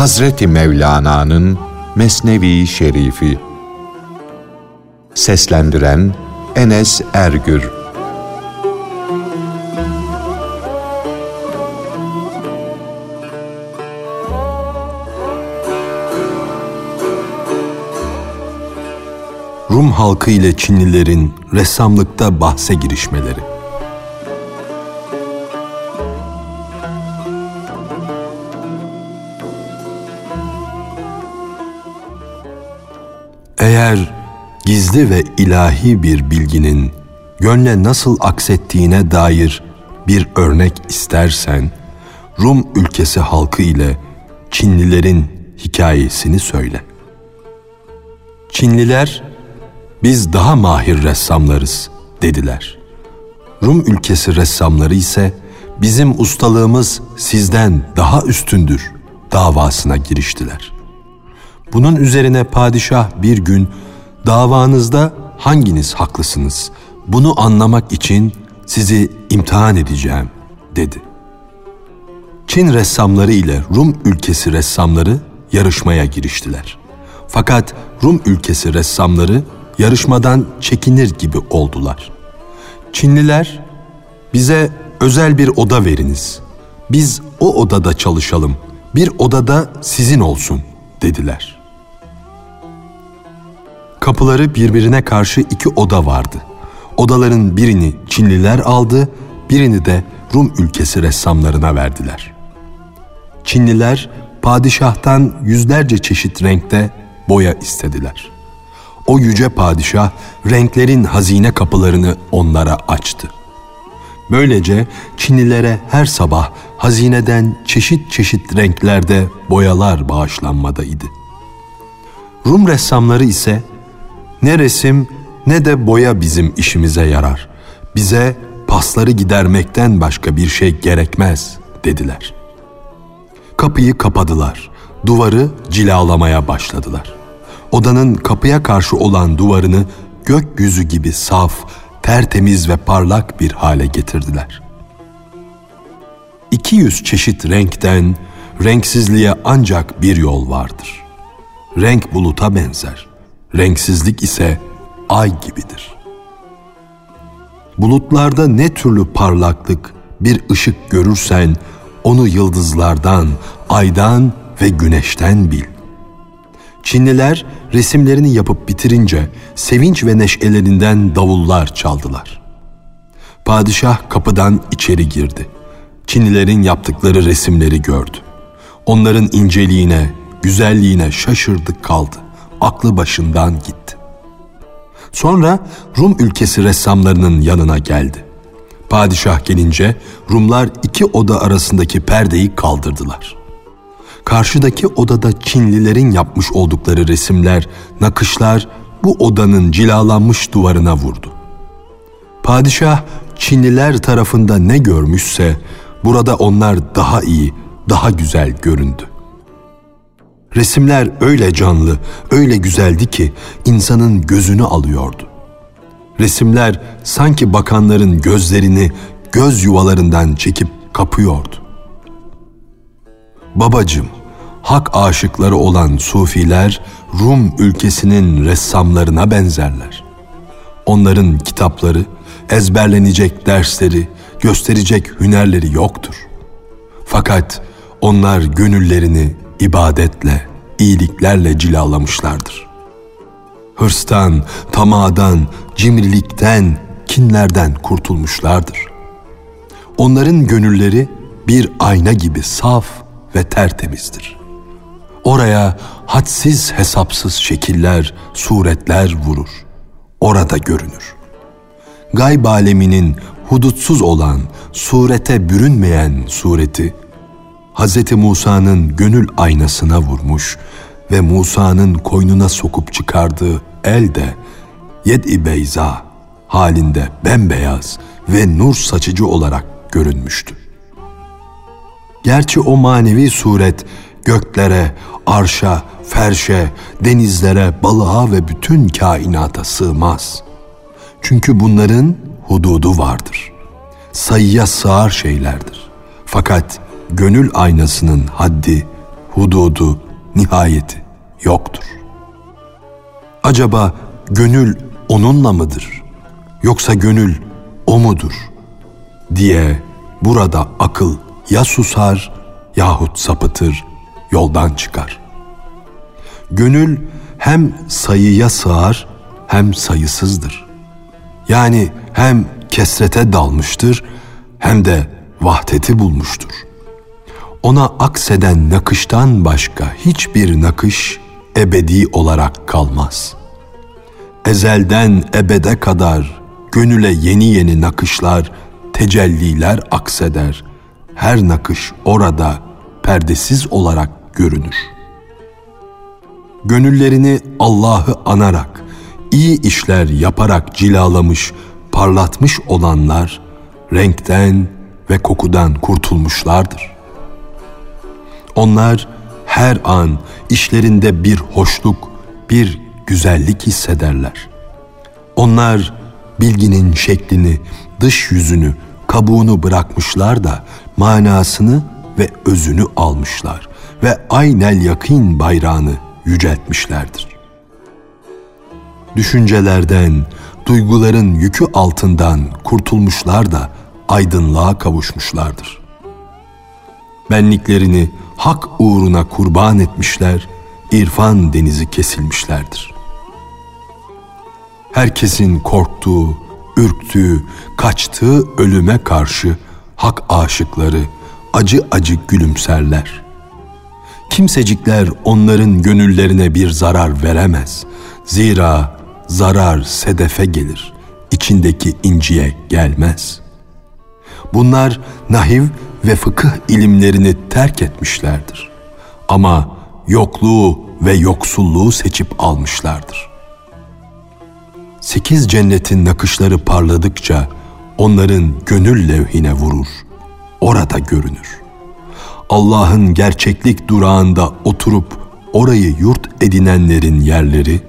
Hazreti Mevlana'nın Mesnevi Şerifi. Seslendiren Enes Ergür. Rum halkı ile Çinlilerin ressamlıkta bahse girişmeleri Eğer gizli ve ilahi bir bilginin gönle nasıl aksettiğine dair bir örnek istersen, Rum ülkesi halkı ile Çinlilerin hikayesini söyle. Çinliler, biz daha mahir ressamlarız dediler. Rum ülkesi ressamları ise bizim ustalığımız sizden daha üstündür davasına giriştiler.'' Bunun üzerine padişah bir gün davanızda hanginiz haklısınız? Bunu anlamak için sizi imtihan edeceğim dedi. Çin ressamları ile Rum ülkesi ressamları yarışmaya giriştiler. Fakat Rum ülkesi ressamları yarışmadan çekinir gibi oldular. Çinliler bize özel bir oda veriniz. Biz o odada çalışalım. Bir odada sizin olsun dediler.'' Kapıları birbirine karşı iki oda vardı. Odaların birini Çinliler aldı, birini de Rum ülkesi ressamlarına verdiler. Çinliler padişahtan yüzlerce çeşit renkte boya istediler. O yüce padişah renklerin hazine kapılarını onlara açtı. Böylece Çinlilere her sabah hazineden çeşit çeşit renklerde boyalar bağışlanmadaydı. Rum ressamları ise ne resim ne de boya bizim işimize yarar. Bize pasları gidermekten başka bir şey gerekmez dediler. Kapıyı kapadılar. Duvarı cilalamaya başladılar. Odanın kapıya karşı olan duvarını gökyüzü gibi saf, tertemiz ve parlak bir hale getirdiler. 200 çeşit renkten renksizliğe ancak bir yol vardır. Renk buluta benzer. Renksizlik ise ay gibidir. Bulutlarda ne türlü parlaklık, bir ışık görürsen onu yıldızlardan, aydan ve güneşten bil. Çinliler resimlerini yapıp bitirince sevinç ve neşelerinden davullar çaldılar. Padişah kapıdan içeri girdi. Çinlilerin yaptıkları resimleri gördü. Onların inceliğine, güzelliğine şaşırdı kaldı aklı başından gitti. Sonra Rum ülkesi ressamlarının yanına geldi. Padişah gelince Rumlar iki oda arasındaki perdeyi kaldırdılar. Karşıdaki odada Çinlilerin yapmış oldukları resimler, nakışlar bu odanın cilalanmış duvarına vurdu. Padişah Çinliler tarafında ne görmüşse burada onlar daha iyi, daha güzel göründü. Resimler öyle canlı, öyle güzeldi ki insanın gözünü alıyordu. Resimler sanki bakanların gözlerini göz yuvalarından çekip kapıyordu. Babacım, hak aşıkları olan sufiler Rum ülkesinin ressamlarına benzerler. Onların kitapları, ezberlenecek dersleri, gösterecek hünerleri yoktur. Fakat onlar gönüllerini ibadetle, iyiliklerle cilalamışlardır. Hırstan, tamadan, cimrilikten, kinlerden kurtulmuşlardır. Onların gönülleri bir ayna gibi saf ve tertemizdir. Oraya hadsiz hesapsız şekiller, suretler vurur. Orada görünür. Gayb aleminin hudutsuz olan, surete bürünmeyen sureti Hz. Musa'nın gönül aynasına vurmuş ve Musa'nın koynuna sokup çıkardığı el de yed-i beyza halinde bembeyaz ve nur saçıcı olarak görünmüştü. Gerçi o manevi suret göklere, arşa, ferşe, denizlere, balığa ve bütün kainata sığmaz. Çünkü bunların hududu vardır. Sayıya sığar şeylerdir. Fakat gönül aynasının haddi, hududu, nihayeti yoktur. Acaba gönül onunla mıdır? Yoksa gönül o mudur? Diye burada akıl ya susar yahut sapıtır, yoldan çıkar. Gönül hem sayıya sığar hem sayısızdır. Yani hem kesrete dalmıştır hem de vahdeti bulmuştur. Ona akseden nakıştan başka hiçbir nakış ebedi olarak kalmaz. Ezelden ebede kadar gönüle yeni yeni nakışlar, tecelliler akseder. Her nakış orada perdesiz olarak görünür. Gönüllerini Allah'ı anarak, iyi işler yaparak cilalamış, parlatmış olanlar renkten ve kokudan kurtulmuşlardır. Onlar her an işlerinde bir hoşluk, bir güzellik hissederler. Onlar bilginin şeklini, dış yüzünü, kabuğunu bırakmışlar da manasını ve özünü almışlar ve aynel yakin bayrağını yüceltmişlerdir. Düşüncelerden, duyguların yükü altından kurtulmuşlar da aydınlığa kavuşmuşlardır. Benliklerini hak uğruna kurban etmişler, irfan denizi kesilmişlerdir. Herkesin korktuğu, ürktüğü, kaçtığı ölüme karşı hak aşıkları acı acı gülümserler. Kimsecikler onların gönüllerine bir zarar veremez. Zira zarar sedefe gelir, içindeki inciye gelmez. Bunlar nahiv ve fıkıh ilimlerini terk etmişlerdir. Ama yokluğu ve yoksulluğu seçip almışlardır. Sekiz cennetin nakışları parladıkça onların gönül levhine vurur. Orada görünür. Allah'ın gerçeklik durağında oturup orayı yurt edinenlerin yerleri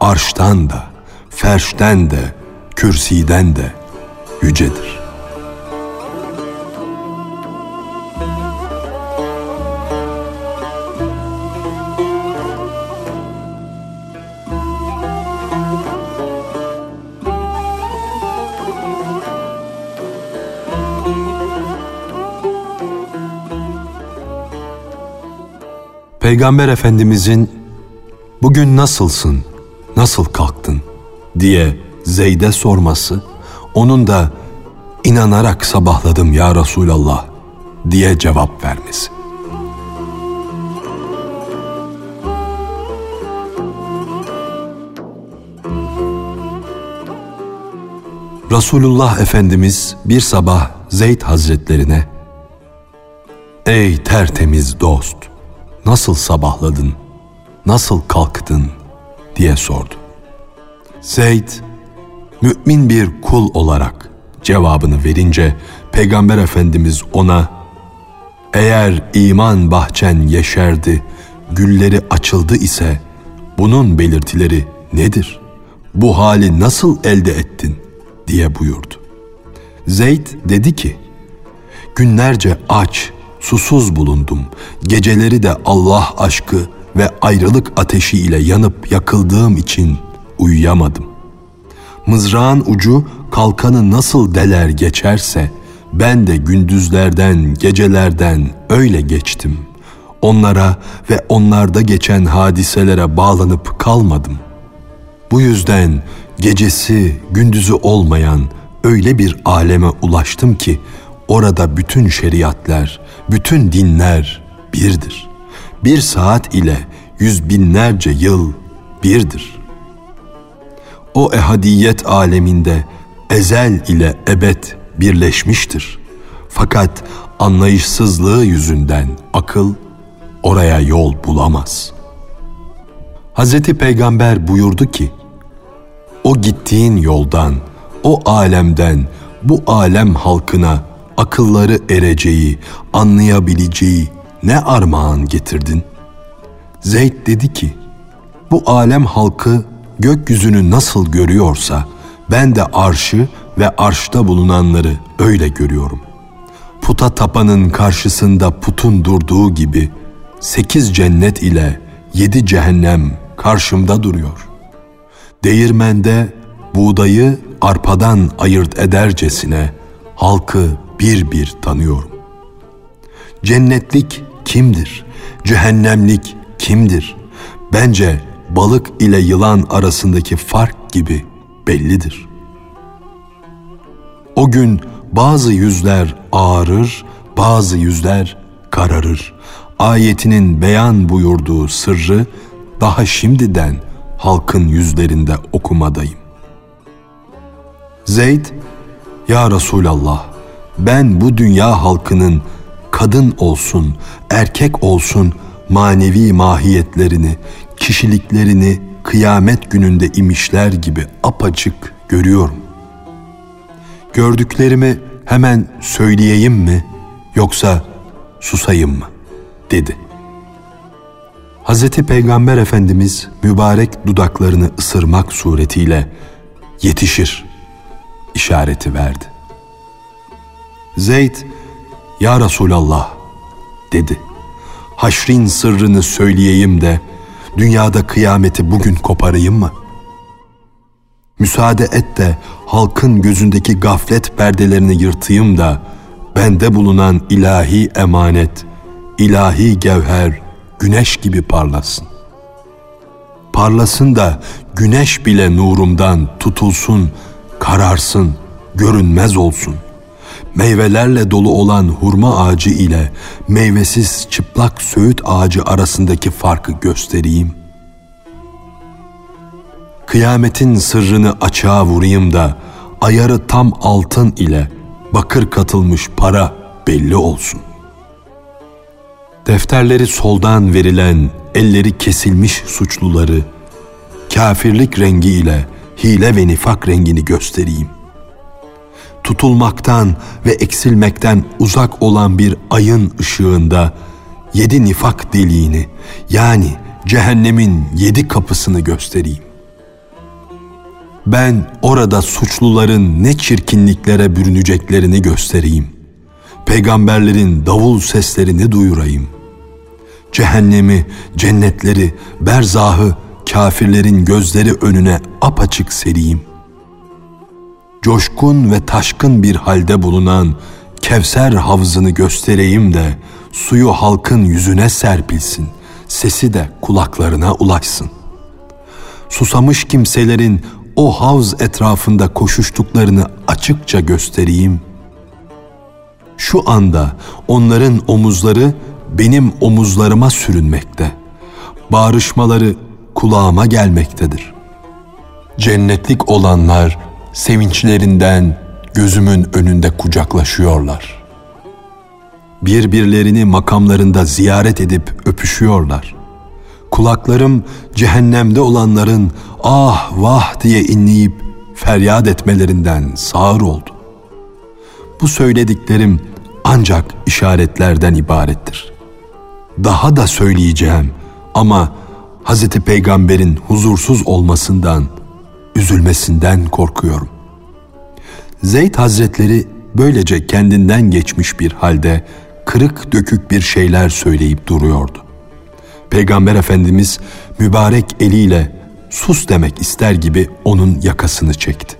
arştan da, ferşten de, kürsiden de yücedir.'' Peygamber Efendimizin bugün nasılsın, nasıl kalktın diye Zeyd'e sorması, onun da inanarak sabahladım ya Resulallah diye cevap vermesi. Resulullah Efendimiz bir sabah Zeyd Hazretlerine Ey tertemiz dost! Nasıl sabahladın, nasıl kalktın diye sordu. Zeyd, mümin bir kul olarak cevabını verince Peygamber Efendimiz ona eğer iman bahçen yeşerdi, gülleri açıldı ise bunun belirtileri nedir? Bu hali nasıl elde ettin? diye buyurdu. Zeyd dedi ki, günlerce aç, susuz bulundum. Geceleri de Allah aşkı ve ayrılık ateşi ile yanıp yakıldığım için uyuyamadım. Mızrağın ucu kalkanı nasıl deler geçerse ben de gündüzlerden, gecelerden öyle geçtim. Onlara ve onlarda geçen hadiselere bağlanıp kalmadım. Bu yüzden gecesi, gündüzü olmayan öyle bir aleme ulaştım ki orada bütün şeriatler, bütün dinler birdir. Bir saat ile yüz binlerce yıl birdir. O ehadiyet aleminde ezel ile ebed birleşmiştir. Fakat anlayışsızlığı yüzünden akıl oraya yol bulamaz. Hazreti Peygamber buyurdu ki, o gittiğin yoldan, o alemden, bu alem halkına akılları ereceği, anlayabileceği ne armağan getirdin? Zeyd dedi ki, bu alem halkı gökyüzünü nasıl görüyorsa ben de arşı ve arşta bulunanları öyle görüyorum. Puta tapanın karşısında putun durduğu gibi sekiz cennet ile yedi cehennem karşımda duruyor. Değirmende buğdayı arpadan ayırt edercesine halkı bir bir tanıyorum. Cennetlik kimdir? Cehennemlik kimdir? Bence balık ile yılan arasındaki fark gibi bellidir. O gün bazı yüzler ağarır, bazı yüzler kararır. Ayetinin beyan buyurduğu sırrı daha şimdiden halkın yüzlerinde okumadayım. Zeyd, Ya Resulallah, ben bu dünya halkının kadın olsun, erkek olsun manevi mahiyetlerini, kişiliklerini kıyamet gününde imişler gibi apaçık görüyorum. Gördüklerimi hemen söyleyeyim mi yoksa susayım mı? dedi. Hazreti Peygamber Efendimiz mübarek dudaklarını ısırmak suretiyle yetişir işareti verdi. Zeyd, Ya Resulallah dedi. Haşrin sırrını söyleyeyim de dünyada kıyameti bugün koparayım mı? Müsaade et de halkın gözündeki gaflet perdelerini yırtayım da bende bulunan ilahi emanet, ilahi gevher güneş gibi parlasın. Parlasın da güneş bile nurumdan tutulsun, kararsın, görünmez olsun. Meyvelerle dolu olan hurma ağacı ile meyvesiz çıplak söğüt ağacı arasındaki farkı göstereyim. Kıyametin sırrını açığa vurayım da ayarı tam altın ile bakır katılmış para belli olsun. Defterleri soldan verilen elleri kesilmiş suçluları kafirlik rengi ile hile ve nifak rengini göstereyim. Tutulmaktan ve eksilmekten uzak olan bir ayın ışığında yedi nifak deliğini yani cehennemin yedi kapısını göstereyim. Ben orada suçluların ne çirkinliklere bürüneceklerini göstereyim. Peygamberlerin davul seslerini duyurayım. Cehennemi, cennetleri, berzahı kafirlerin gözleri önüne apaçık sereyim. Coşkun ve taşkın bir halde bulunan Kevser havzını göstereyim de suyu halkın yüzüne serpilsin, sesi de kulaklarına ulaşsın. Susamış kimselerin o havz etrafında koşuştuklarını açıkça göstereyim. Şu anda onların omuzları benim omuzlarıma sürünmekte. Bağrışmaları kulağıma gelmektedir. Cennetlik olanlar sevinçlerinden gözümün önünde kucaklaşıyorlar. Birbirlerini makamlarında ziyaret edip öpüşüyorlar. Kulaklarım cehennemde olanların ah vah diye inleyip feryat etmelerinden sağır oldu. Bu söylediklerim ancak işaretlerden ibarettir. Daha da söyleyeceğim ama Hz. Peygamber'in huzursuz olmasından, üzülmesinden korkuyorum. Zeyd Hazretleri böylece kendinden geçmiş bir halde kırık dökük bir şeyler söyleyip duruyordu. Peygamber Efendimiz mübarek eliyle sus demek ister gibi onun yakasını çekti.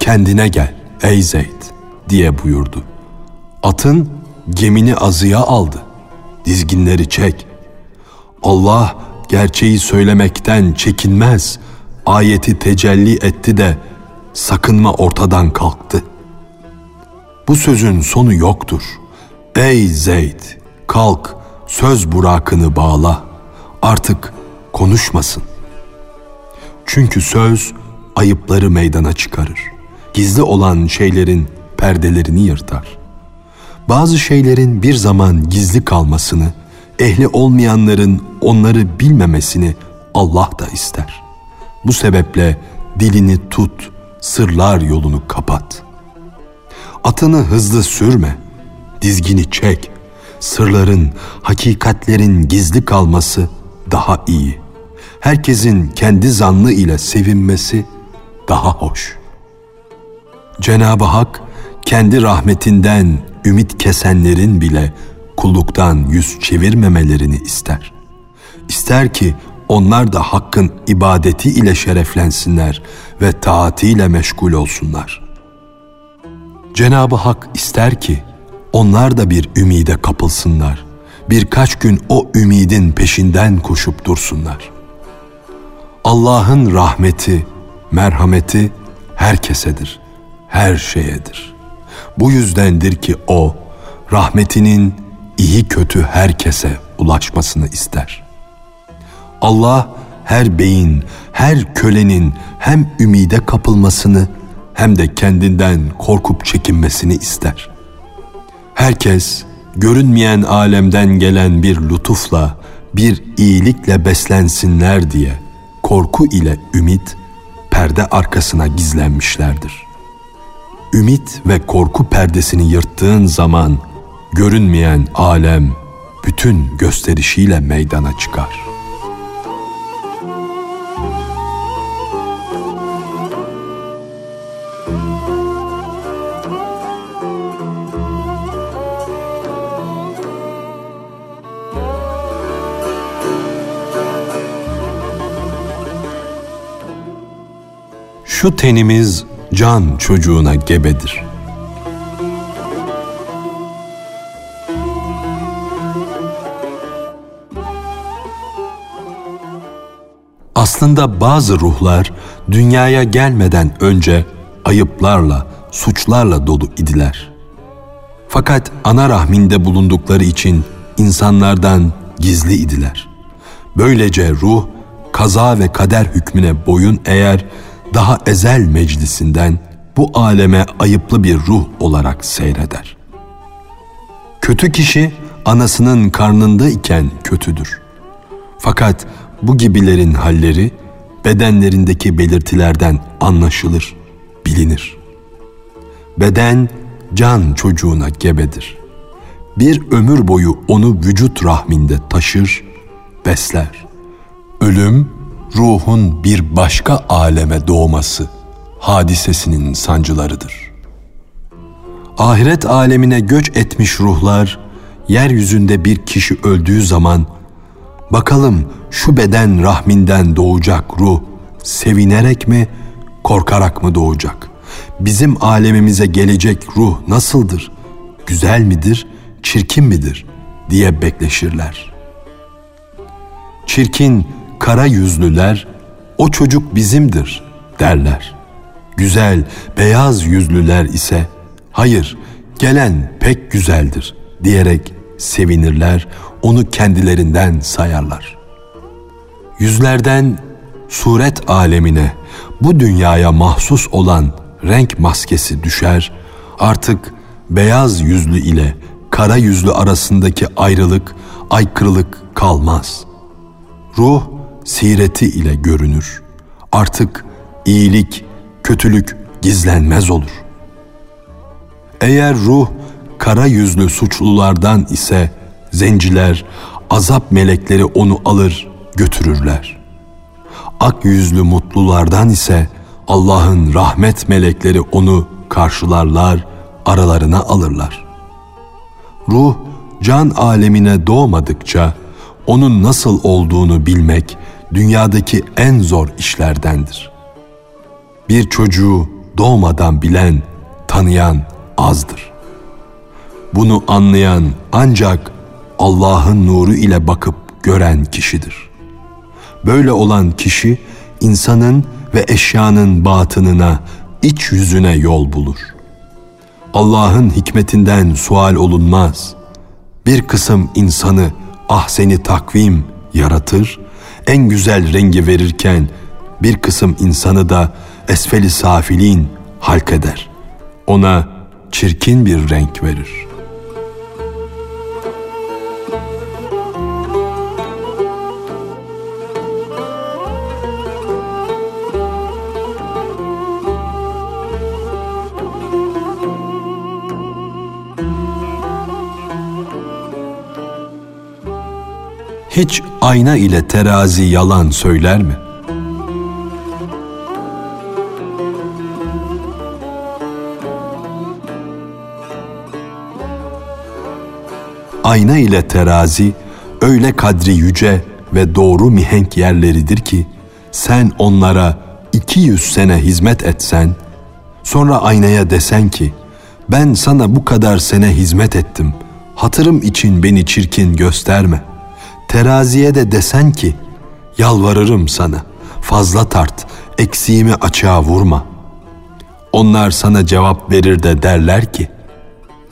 Kendine gel ey Zeyd diye buyurdu. Atın gemini azıya aldı. Dizginleri çek. Allah gerçeği söylemekten çekinmez. Ayeti tecelli etti de sakınma ortadan kalktı. Bu sözün sonu yoktur. Ey Zeyd kalk söz burakını bağla. Artık konuşmasın. Çünkü söz ayıpları meydana çıkarır. Gizli olan şeylerin perdelerini yırtar. Bazı şeylerin bir zaman gizli kalmasını, ehli olmayanların onları bilmemesini Allah da ister. Bu sebeple dilini tut, sırlar yolunu kapat. Atını hızlı sürme, dizgini çek. Sırların, hakikatlerin gizli kalması daha iyi. Herkesin kendi zannı ile sevinmesi daha hoş. Cenab-ı Hak kendi rahmetinden ümit kesenlerin bile kulluktan yüz çevirmemelerini ister. İster ki onlar da Hakk'ın ibadeti ile şereflensinler ve taatiyle meşgul olsunlar. Cenab-ı Hak ister ki onlar da bir ümide kapılsınlar. Birkaç gün o ümidin peşinden koşup dursunlar. Allah'ın rahmeti, merhameti herkesedir, her şeyedir. Bu yüzdendir ki o rahmetinin iyi kötü herkese ulaşmasını ister. Allah her beyin, her kölenin hem ümide kapılmasını hem de kendinden korkup çekinmesini ister. Herkes görünmeyen alemden gelen bir lütufla, bir iyilikle beslensinler diye korku ile ümit perde arkasına gizlenmişlerdir. Ümit ve korku perdesini yırttığın zaman görünmeyen alem bütün gösterişiyle meydana çıkar.'' Şu tenimiz can çocuğuna gebedir. Aslında bazı ruhlar dünyaya gelmeden önce ayıplarla, suçlarla dolu idiler. Fakat ana rahminde bulundukları için insanlardan gizli idiler. Böylece ruh kaza ve kader hükmüne boyun eğer daha ezel meclisinden bu aleme ayıplı bir ruh olarak seyreder. Kötü kişi anasının karnında iken kötüdür. Fakat bu gibilerin halleri bedenlerindeki belirtilerden anlaşılır, bilinir. Beden can çocuğuna gebedir. Bir ömür boyu onu vücut rahminde taşır, besler. Ölüm ruhun bir başka aleme doğması hadisesinin sancılarıdır. Ahiret alemine göç etmiş ruhlar yeryüzünde bir kişi öldüğü zaman bakalım şu beden rahminden doğacak ruh sevinerek mi korkarak mı doğacak? Bizim alemimize gelecek ruh nasıldır? Güzel midir, çirkin midir diye bekleşirler. Çirkin kara yüzlüler o çocuk bizimdir derler. Güzel, beyaz yüzlüler ise hayır gelen pek güzeldir diyerek sevinirler, onu kendilerinden sayarlar. Yüzlerden suret alemine, bu dünyaya mahsus olan renk maskesi düşer, artık beyaz yüzlü ile kara yüzlü arasındaki ayrılık, aykırılık kalmaz. Ruh sireti ile görünür. Artık iyilik, kötülük gizlenmez olur. Eğer ruh kara yüzlü suçlulardan ise zenciler, azap melekleri onu alır, götürürler. Ak yüzlü mutlulardan ise Allah'ın rahmet melekleri onu karşılarlar, aralarına alırlar. Ruh can alemine doğmadıkça onun nasıl olduğunu bilmek dünyadaki en zor işlerdendir. Bir çocuğu doğmadan bilen, tanıyan azdır. Bunu anlayan ancak Allah'ın nuru ile bakıp gören kişidir. Böyle olan kişi insanın ve eşyanın batınına, iç yüzüne yol bulur. Allah'ın hikmetinden sual olunmaz. Bir kısım insanı ahseni takvim yaratır, en güzel rengi verirken bir kısım insanı da esfeli safilin halk eder. Ona çirkin bir renk verir.'' Hiç ayna ile terazi yalan söyler mi? ayna ile terazi öyle kadri yüce ve doğru mihenk yerleridir ki sen onlara 200 sene hizmet etsen sonra aynaya desen ki ben sana bu kadar sene hizmet ettim hatırım için beni çirkin gösterme teraziye de desen ki yalvarırım sana fazla tart eksiğimi açığa vurma onlar sana cevap verir de derler ki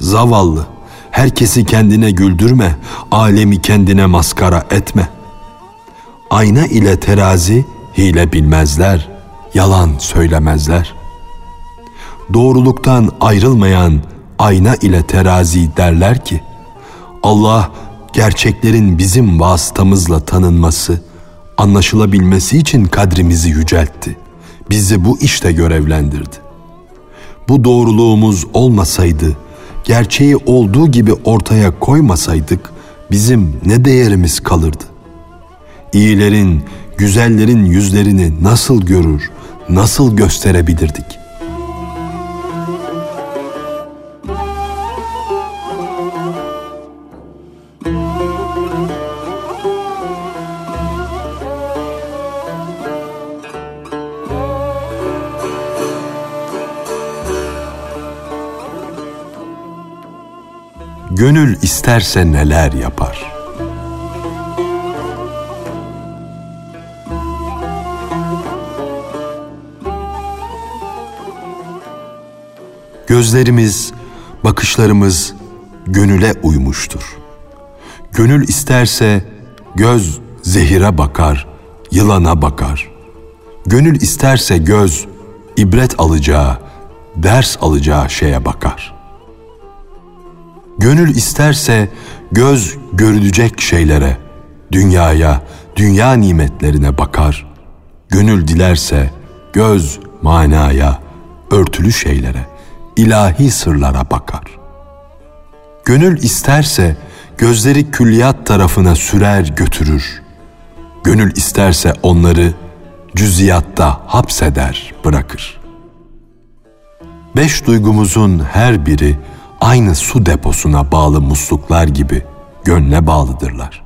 zavallı herkesi kendine güldürme alemi kendine maskara etme ayna ile terazi hile bilmezler, yalan söylemezler. Doğruluktan ayrılmayan ayna ile terazi derler ki, Allah gerçeklerin bizim vasıtamızla tanınması, anlaşılabilmesi için kadrimizi yüceltti. Bizi bu işte görevlendirdi. Bu doğruluğumuz olmasaydı, gerçeği olduğu gibi ortaya koymasaydık, bizim ne değerimiz kalırdı? İyilerin, güzellerin yüzlerini nasıl görür, nasıl gösterebilirdik? Gönül isterse neler yapar.'' Gözlerimiz, bakışlarımız gönüle uymuştur. Gönül isterse göz zehire bakar, yılana bakar. Gönül isterse göz ibret alacağı, ders alacağı şeye bakar. Gönül isterse göz görülecek şeylere, dünyaya, dünya nimetlerine bakar. Gönül dilerse göz manaya, örtülü şeylere, ilahi sırlara bakar. Gönül isterse gözleri külliyat tarafına sürer götürür. Gönül isterse onları cüziyatta hapseder, bırakır. Beş duygumuzun her biri aynı su deposuna bağlı musluklar gibi gönle bağlıdırlar.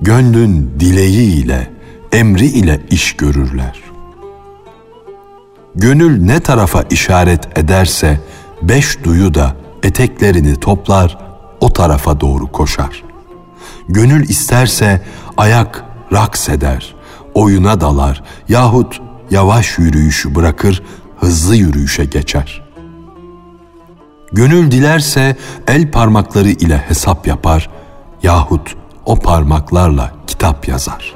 Gönlün dileği ile, emri ile iş görürler. Gönül ne tarafa işaret ederse beş duyu da eteklerini toplar o tarafa doğru koşar. Gönül isterse ayak raks eder, oyuna dalar yahut yavaş yürüyüşü bırakır hızlı yürüyüşe geçer. Gönül dilerse el parmakları ile hesap yapar yahut o parmaklarla kitap yazar.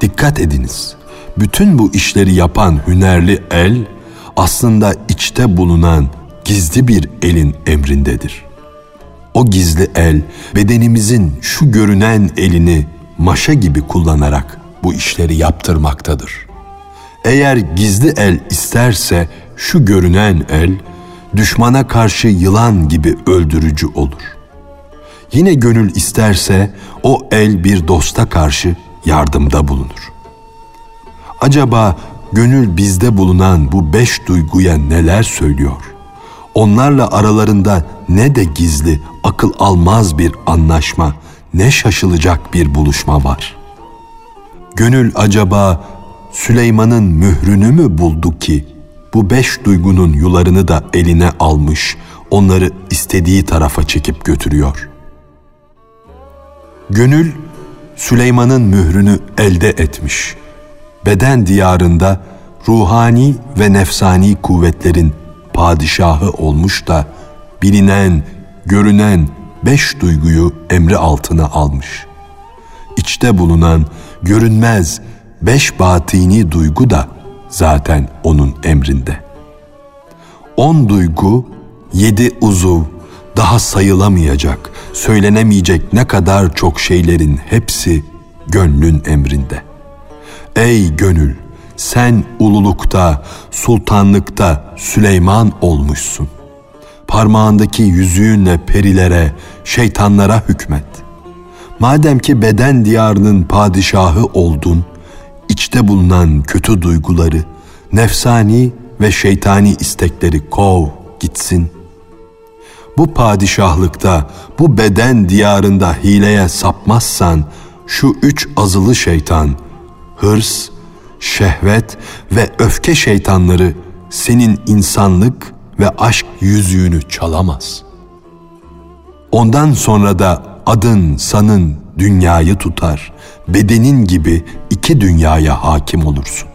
Dikkat ediniz bütün bu işleri yapan hünerli el aslında içte bulunan gizli bir elin emrindedir. O gizli el bedenimizin şu görünen elini maşa gibi kullanarak bu işleri yaptırmaktadır. Eğer gizli el isterse şu görünen el düşmana karşı yılan gibi öldürücü olur. Yine gönül isterse o el bir dosta karşı yardımda bulunur. Acaba gönül bizde bulunan bu beş duyguya neler söylüyor? Onlarla aralarında ne de gizli, akıl almaz bir anlaşma, ne şaşılacak bir buluşma var. Gönül acaba Süleyman'ın mührünü mü buldu ki bu beş duygunun yularını da eline almış, onları istediği tarafa çekip götürüyor. Gönül Süleyman'ın mührünü elde etmiş.'' beden diyarında ruhani ve nefsani kuvvetlerin padişahı olmuş da bilinen, görünen beş duyguyu emri altına almış. İçte bulunan görünmez beş batini duygu da zaten onun emrinde. On duygu, yedi uzuv, daha sayılamayacak, söylenemeyecek ne kadar çok şeylerin hepsi gönlün emrinde. Ey gönül sen ululukta, sultanlıkta Süleyman olmuşsun. Parmağındaki yüzüğünle perilere, şeytanlara hükmet. Madem ki beden diyarının padişahı oldun, içte bulunan kötü duyguları, nefsani ve şeytani istekleri kov gitsin. bu padişahlıkta, bu beden diyarında hileye sapmazsan, şu üç azılı şeytan, hırs, şehvet ve öfke şeytanları senin insanlık ve aşk yüzüğünü çalamaz. Ondan sonra da adın, sanın dünyayı tutar, bedenin gibi iki dünyaya hakim olursun.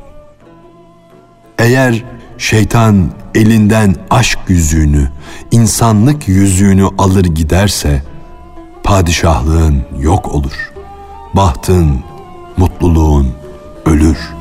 Eğer şeytan elinden aşk yüzüğünü, insanlık yüzüğünü alır giderse, padişahlığın yok olur. Bahtın, mutluluğun ölür.''